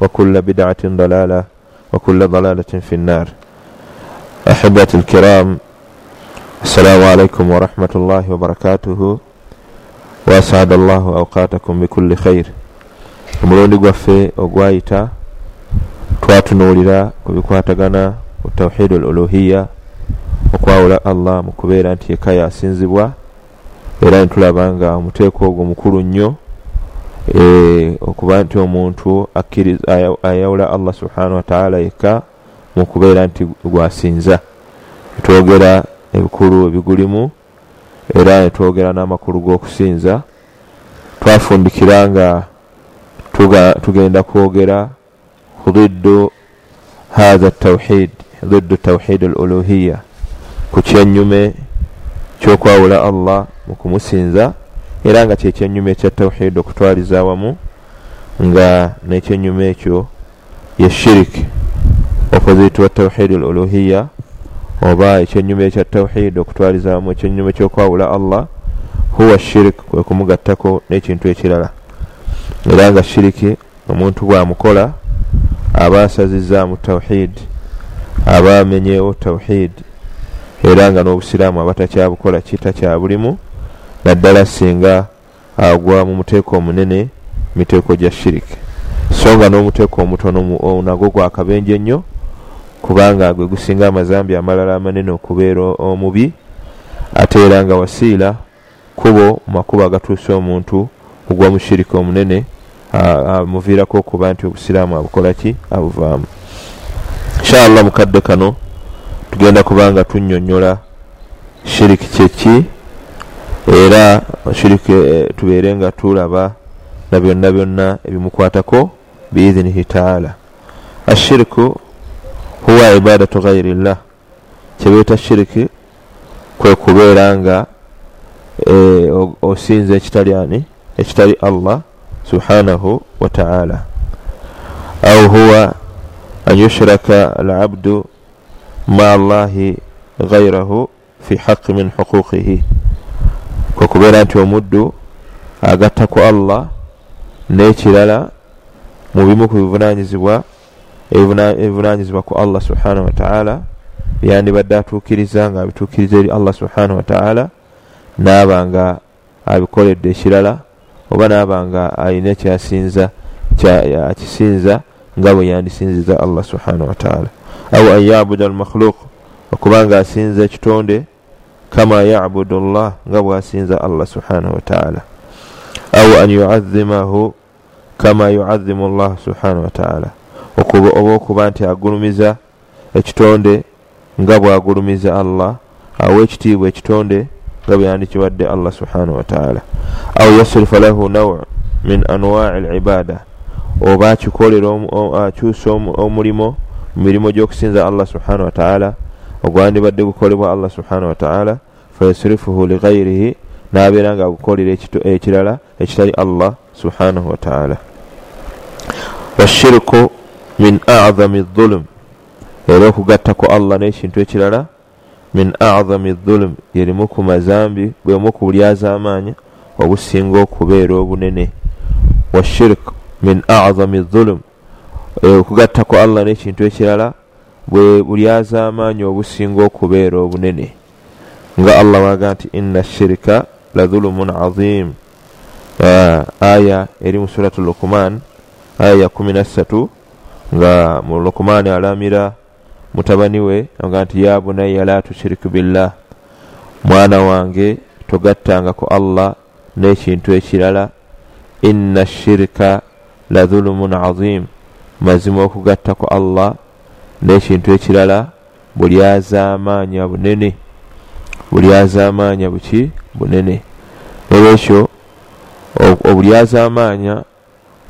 وكل بدعة ضلالة وكل ضلالة في النار أحبتي الكرام السلام عليكم ورحمة الله وبركاته وأسعد الله أوقاتكم بكل خير omulundi gwaffe ogwayita twatunuulira ku bikwatagana ku tawhidu al uluhiya okwawula allah mu kubeera nti eka yasinzibwa era nitulaba nga omuteeko ogwo mukulu nnyo e, Eh, okuba nti omuntu ayawula allah subhanahu wataala yekka mukubeera nti gwasinza. Netwogera ebikulu ebigulimu era netwogera n'amakulu g'okusinza. Twafundikira nga tugenda kwogera riddu hatha tawhid riddu tawhid al uluhiya ku kyenyume kyokwawula allah mu kumusinza. Era nga kyekyenyume ekya tawhid okutwaliza awamu nga nekyenyume ekyo ye shiriki opposite wa tawhid al uluhiya oba ekyenyume ekya tawhid okutwaliza awamu ekyenyume kyokwawula allah huwa shirik kwe kumugattako n'ekintu ekirala. Era nga shiriki omuntu bwamukola aba asazizaamu tawhid aba amenyeewo tawhid era nga n'obusiraamu abatakyabukola kita kyabulimu naddala singa agwa mu muteeko omunene miteeko gya shiriki. So nga n'omuteeko omutono nagwo gwakabenje nnyo kubanga gwe gusinga amazambi amalala amanene okubeera omubi ate era nga wasiira kubo mumakubo agatuusa omuntu kugwa mu shiriki omunene amuviirako okuba nti obusiraamu abukola ki? Abuvaamu. Inshaallah mukadde kano tugenda kubanga tunyonyola shiriki kyeki era shiriki tubeere nga tulaba na byonna byonna ebimukwatako biidhinihi taala. Ashiriku huwa ibadatu ghairillah kyebeeta shiriki kwe kubeera nga e, osinza ekitali ani? Ekitali allah subhanahu wataala au huwa an yushraka alabdu maa allahi ghairahu fi haqi min huquqihi kwekubeera nti omuddu agatta ku allah n'ekirala mu bimu ku bivunanyizibwa ebivunanyizibwa ku allah subhanahu wataala byandibadde atuukiriza nga abituukiriza eri allah subhanahu wataala naaba nga abikoledde ekirala oba naaba nga alina ekyasinza akisinza nga bwe yandisinziza allah subhanahu wataala au an yabuda almakhluk okubanga asinza ekitonde kama yabudu llah nga bwasinza allah subhanahu wataala au an yuazimahu kama yuazimu llah subhanahu wataala oba okuba nti agulumiza ekitonde nga bwagulumiza allah awa ekitiibwa ekitonde nga bwe yandikiwadde allah subhanahu wataala au yasrifa lahu naw min anwai libada oba akikolera akyusa omulimo mu mirimu gy'okusinza allah subhanahu wataala ogwandibadde gukolebwa allah subhanahu wataala fayasrifuhu lighairihi nabeera nga agukolera ekirala ekitali allah subhanahu wataala washirku min azami dhulum era okugatta ku allah n'ekintu ekirala min azami dhulum yerimu ku mazambi bwemu ku bulyazamaanya obusinga okubeera obunene. Washirku min azami dhulum okugatta ku allah n'ekintu ekirala bwe bulyazamaanyi obusinga okubeera obunene nga allah waga nti inna shirika la dhulumun azim. Aya eri mu suratu lukuman aya ya kumi nassatu nga mu lukumaani alamira mutabani we nga nti ya bunaya la tushiriku billah. Mwana wange togattanga ku allah n'ekintu ekirala inna shirika la dhulumun azim. Mazima okugatta ku allah n'ekintu ekirala buli azaamaanya bunene buli azaamaanya buki? Bunene. Olwekyo obuli azaamaanya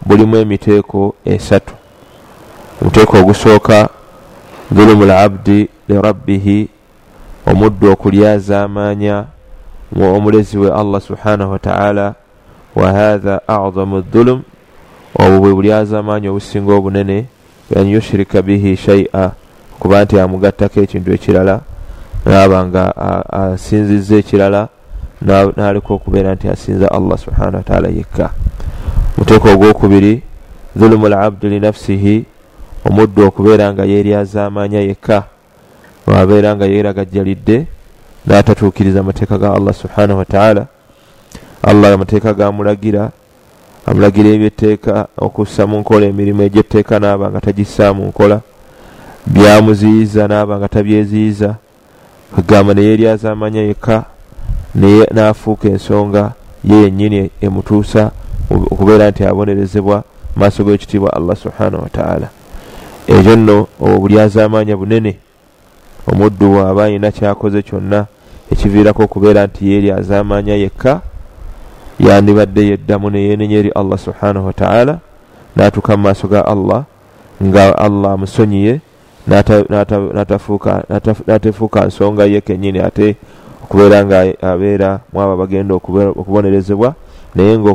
bulimu emiteeko esatu. Omuteeko ogusooka dhulumu labdi lirabbihi omuddu okulyazaamaanya omulezi we allah subhanahu wataala wa hatha azamu dhulum obwo bwe bulyazaamaanya obusinga obunene an yushirika bihi shaia okuba nti amugattako ekintu ekirala naaba nga asinziza ekirala naleka okubeera nti asinza allah subhanahu wataala yekka. Muteeko ogwokubiri dhulumu labdi linafsihi omuddu okubeera nga yeryazaamanya yekka. Wabeera nga yeragajjalidde natatuukiriza amateeka ga allah subhanahu wataala allah amateeka gamulagira amulagira ebyetteeka okussa mu nkola emirimu egyetteeka naaba nga tagissa mu nkola. Byamuziyiza naaba nga tabyeziyiza agamba neyeryazaamanya yekka nafuuka ensonga ye yennyini emutuusa okubeera nti abonerezebwa maaso g'ekitiibwa allah subhanahu wataala ekyo nno obwo bulyazaamanya bunene omuddu waaba ayina kyakoze kyonna ekiviirako okubeera nti yeryazaamanya yekka yandibadde yeddamu neyenenya eri allah subhanahu wataala natuuka mu maaso ga allah nga allah amusonyiye natefuuka nsonga ye kenyini ate okubeera nga abeera mwabo bagenda okubonerezebwa naye nga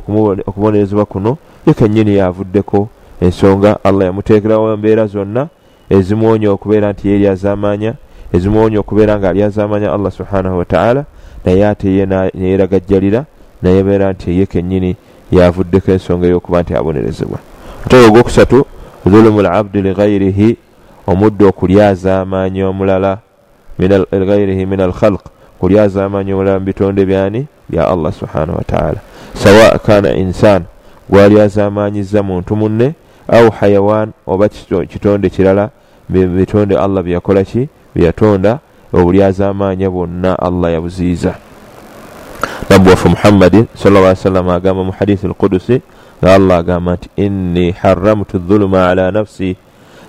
okubonerezebwa kuno ye kenyini yavuddeko ensonga. Allah yamuteekerawo embeera zonna ezimwonya okubeera nti yeryazamanya ezimwonya okubeera nga alyazamanya allah subhanahu wataala naye ate ye neyeragajjalira nayebeera nti ye kenyini yavuddeko ensonga eyokuba nti abonerezebwa. Mutego ogwokusatu dhulumu labdi lighairihi omuddu okulyazaamanya omulala gairihi min alkhalq kulyazaamanya omulala mu bitonde byani? Bya allah subhanahu wataala sawa kana insan gwalyazamanyiza muntu munne au hayawan oba kitonde kirala bitonde allah byeyakolaki byeyatonda obulyazaamanya bwonna allah yabuziiza nabbi waffe muhammadin salla salama agamba mu hadithi alqudusi nga allah agamba nti inni haramtu dhuluma ala nafsi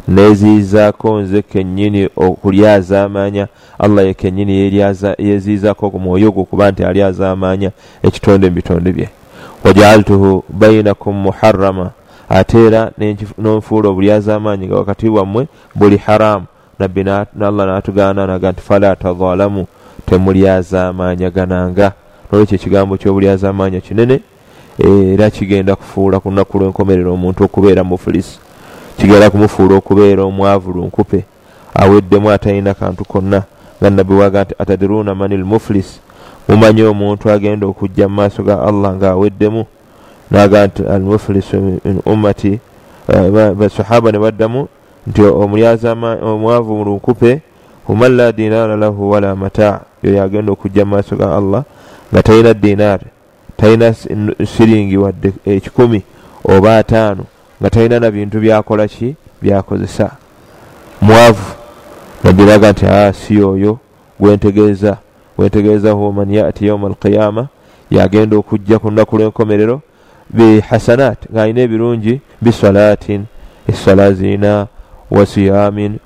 neziizaako nze kennyini okulyazaamanya allah ye kennyini yeziizaako ku mwoyo gwo kuba nti alyazaamanya ekitonde mu bitonde bye. Wajaaltuhu bainakum muharama ate era nonfuula obulyazaamaanyi nga wakati wammwe buli haramu nabbi allah natugaana naga nti fala tazalamu temulyazaamaanyagananga nolwekyo ekigambo kyobulyazaamaanya kinene era kigenda kufuula ku lunaku lwenkomerera omuntu okubeera mufulisi kigenda kumufuula okubeera omwavu lunkupe aweddemu atalina kantu konna. Nga nabbi waga nti atadiruuna mani lmufulis mumanyi omuntu agenda okujja mu maaso ga allah ngaaweddemu naga nti almufulisu min ummati. Basahaba ne baddamu nti omwavu mulunkupe human la dinaara lahu wala mataa yo yagenda okujja mu maaso ga allah nga talina dinaari talina siringi wadde ekikumi oba ataano nga talina na bintu byakola ki? Byakozesa. Mwavu. Nabiraga nti a si oyo gwentegeeza gwentegeezaho man yati yauma alqiyama yagenda okujja ku lunaku lwenkomerero bihasanat ngaalina ebirungi bisalatin esala zirina wasiyamin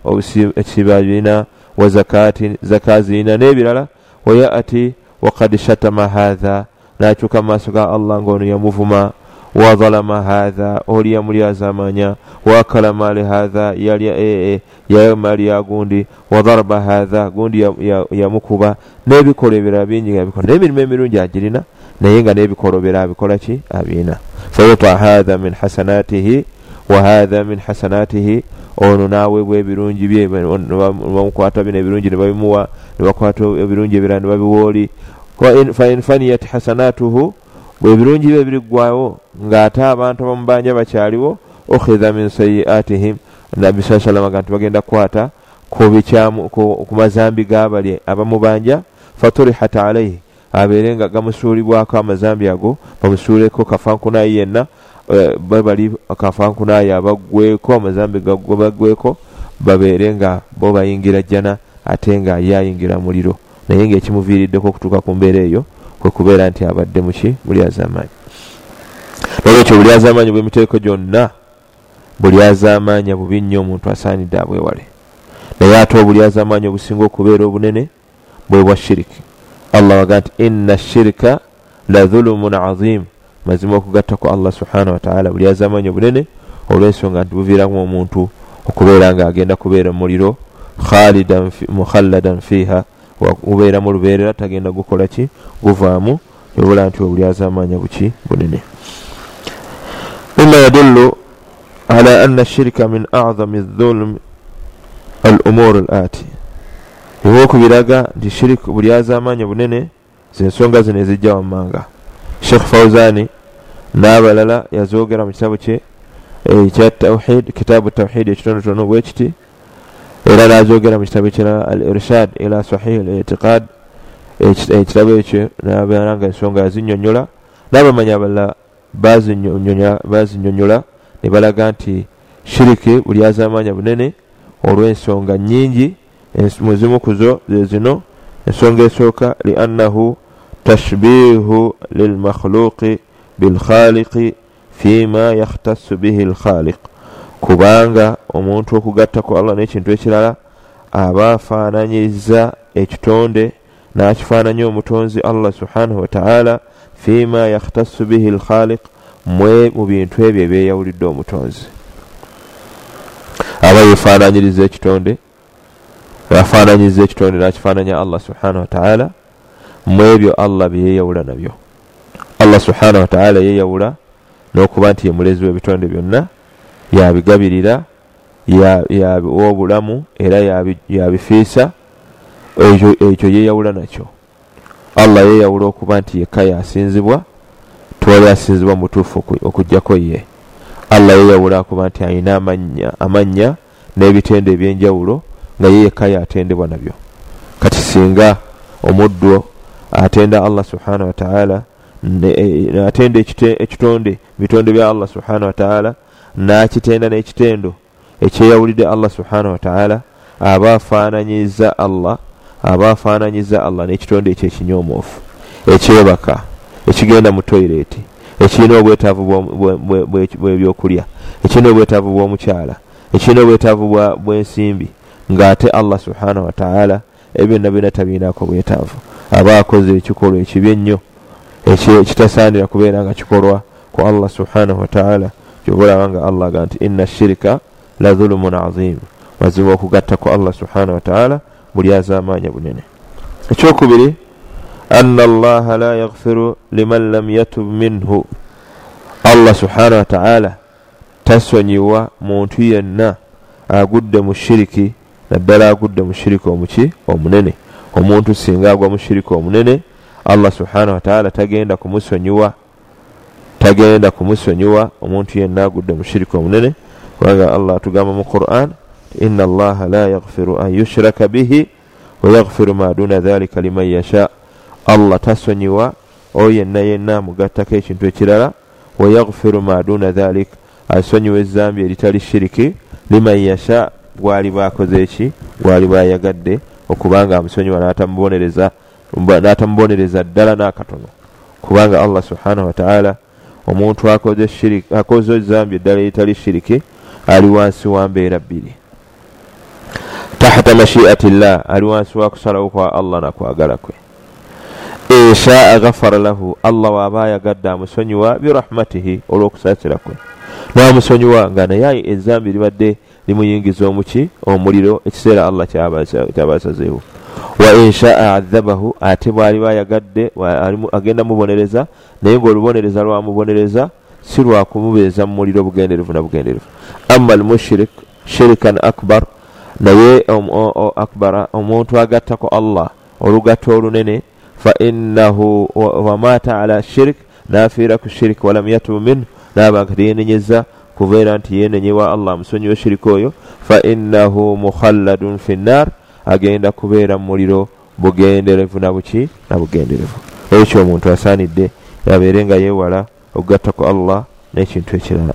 ekisiba birina wazakatin zaka zirina n'ebirala. Wayati wakad shatama hatha nakyuka mu maaso ga allah ngaono yamuvuma wazalama hatha oli yamulyazamanya wakala mali hatha yalya mali ya gundi wadaraba hatha gundi yamukuba n'ebikolo ebirala bingi ngabikola n'emirimu emirungi agirina naye nga n'ebikolo bira abikola ki abiina fayuta hatha min hasanatihi wa hatha min hasanatihi ono naweebwa ebirungi bye bamukwata bino ebirungi nebabimuwa nebakwata ebirungi ebirala nebabiwa oli fain faniyat hasanatuhu bwebirungi bye biriggwawo ng'ate abantu abamubanja bakyaliwo okhidha min sayiatihim. Nabbi saa salama ga nti bagenda kukwata ku mazambi gabali abamubanja faturihat alaihi abeere nga gamusuulibwako amazambi ago bamusuuleko kafankunayi yenna babali kafankunayi abagweko amazambi baggweko babeere nga bo bayingira jjana ate nga ye ayingira muliro. Naye ngaekimuviiriddeko okutuuka ku mbeera eyo kwe kubeera nti abadde muki buli azamaanyi nolwekyo buli azamaanyi bwemiteeko gyonna buli azamaanya bubi nnyo omuntu asaanidde abwewale. Naye ate obuli azamaanyi obusinga okubeera obunene bwe bwa shiriki allah waga nti inna shirika la dhulumun azim. Mazima okugatta ku allah subhanahu wataala buli azamaanyi obunene olwensonga nti buviiramu omuntu okubeera nga agenda kubeera muliro mukhalladan fiiha ubeeramu lubeerera tagenda gukola ki? Guvaamu ebula nti obuli azamaanya buki bunene. Mima yadullu ala anna shirika min azami dhulm al umur al ati ebyokubiraga nti shirik buli azamaanya bunene zensonga zino ezijja wammanga. Sheikh fauzani n'abalala yazogera mu kitabu kye ekya tawhid kitaabu tawhid ekitondotono bwekiti era nazogera mu kitabu ekirala al irshad ila sahih al itiqad ekitabo ekyo nabeera nga ensonga yazinyonyola n'abamanyi abalala bazinyonyola ne balaga nti shiriki buli azamaanya bunene olw'ensonga nyingi muzimu kuzo zezino ensonga esooka liannahu tashbihu lilmakhluqi bilkhaliqi fima yakhtassu bihi lkhaliq kubanga omuntu okugatta ku allah n'ekintu ekirala aba afaananyiza ekitonde n'akifaananya omutonzi allah subhanahu wataala fima yakhtassu bihi lkhaliq mwe mu bintu ebyo ebyeyawulidde omutonzi. Aba yefaananyiriza ekitonde afaananyiza ekitonde n'akifaananya allah subhanahu wataala mu ebyo allah byeyeyawula nabyo. Allah subhanahu wataala yeyawula n'okuba nti ye mulezi w'ebitonde byonna yabigabirira yabiwa obulamu era yabifiisa ekyo yeyawula nakyo. Allah yeyawula okuba nti yekka yasinzibwa tewali asinzibwa mutuufu okugjako ye. Allah yeyawula akuba nti alina amannya n'ebitendo ebyenjawulo nga ye yekka yatendebwa nabyo. Kati singa omuddo atenda allah subhanahu wataala atenda ekitonde bitonde bya allah subhanahu wataala nakitenda n'ekitendo ekyeyawulidde allah subhanahu wataala aba afaananyiza allah aba afaananyiza allah n'ekitonde ekyo ekinyomoofu ekyebaka ekigenda mu toyireti ekirina obwetaavu bwebyokulya ekirina obwetaavu bw'omukyala ekirina obwetaavu bw'ensimbi ng'ate allah subhanahu wataala ebyonna byonna tabiinako bwetaavu. Aba akoze ekikolwa ekibi ennyo ekitasaanira kubeera nga kikolwa ku allah subhanahu wataala kyobulaba nga allah ga nti inna shirika la dhulumun azim. Mazima okugatta ku allah subhanahu wataala buli azamaanya bunene. Ekyokubiri anna allaha la yaghfiru liman lam yatub minhu. Allah subhanahu wataala tasonyiwa muntu yenna agudde mu shiriki naddala agudde mu shiriki omuki omunene. Omuntu singa agwa mu shiriki omunene allah subhanahu wataala tagenda kumusonyiwa tagenda kumusonyiwa omuntu yenna agudde mu shiriki omunene kubanga allah atugamba mu quran ina allaha la yaghfiru an yushraka bihi wayaghfiru ma duna dhalika liman yasha. Allah tasonyiwa oyo yenna yenna amugattako ekintu ekirala wayaghfiru ma duna dhalik asonyiwa ezambi eritali shiriki liman yasha gwali bakoze eki? Gwali bayagadde okubanga amusonyiwa n'atamubonereza ddala n'akatono. Kubanga allah subhanahu wataala omuntu akoze ezambi eddala eritali shiriki ali wansi wa mbeera bbiri. Tahta mashiati llah ali wansi wa kusalawo kwa allah nakwagala kwe. Inshaa ghafara lahu allah waaba ayagadde amusonyiwa birahmatihi olw'okusaasira kwe. N'amusonyiwa nga naye ezambi libadde limuyingiza omuki omuliro ekiseera allah kyabasazeewo wa inshaa adhabahu ate bwali bayagadde agenda mubonereza naye ngaolubonereza lwamubonereza si lwakumubeeza mu muliro bugenderevu na bugenderevu. Amma almushrik shirikan akbar naye akbara omuntu agattako allah olugatto olunene fainahu wamata ala shirik nafiira ku shirik walam yatubu minhu naba kati yenenyeza kubeera nti yenenyewa allah amusonyiwa shiriki oyo fainahu mukhalladun fi nnar agenda kubeera mu muliro bugenderevu na buki? Na bugenderevu. Ekyo omuntu asaanidde yabeere nga yeewala okugatta ku allah n'ekintu ekirala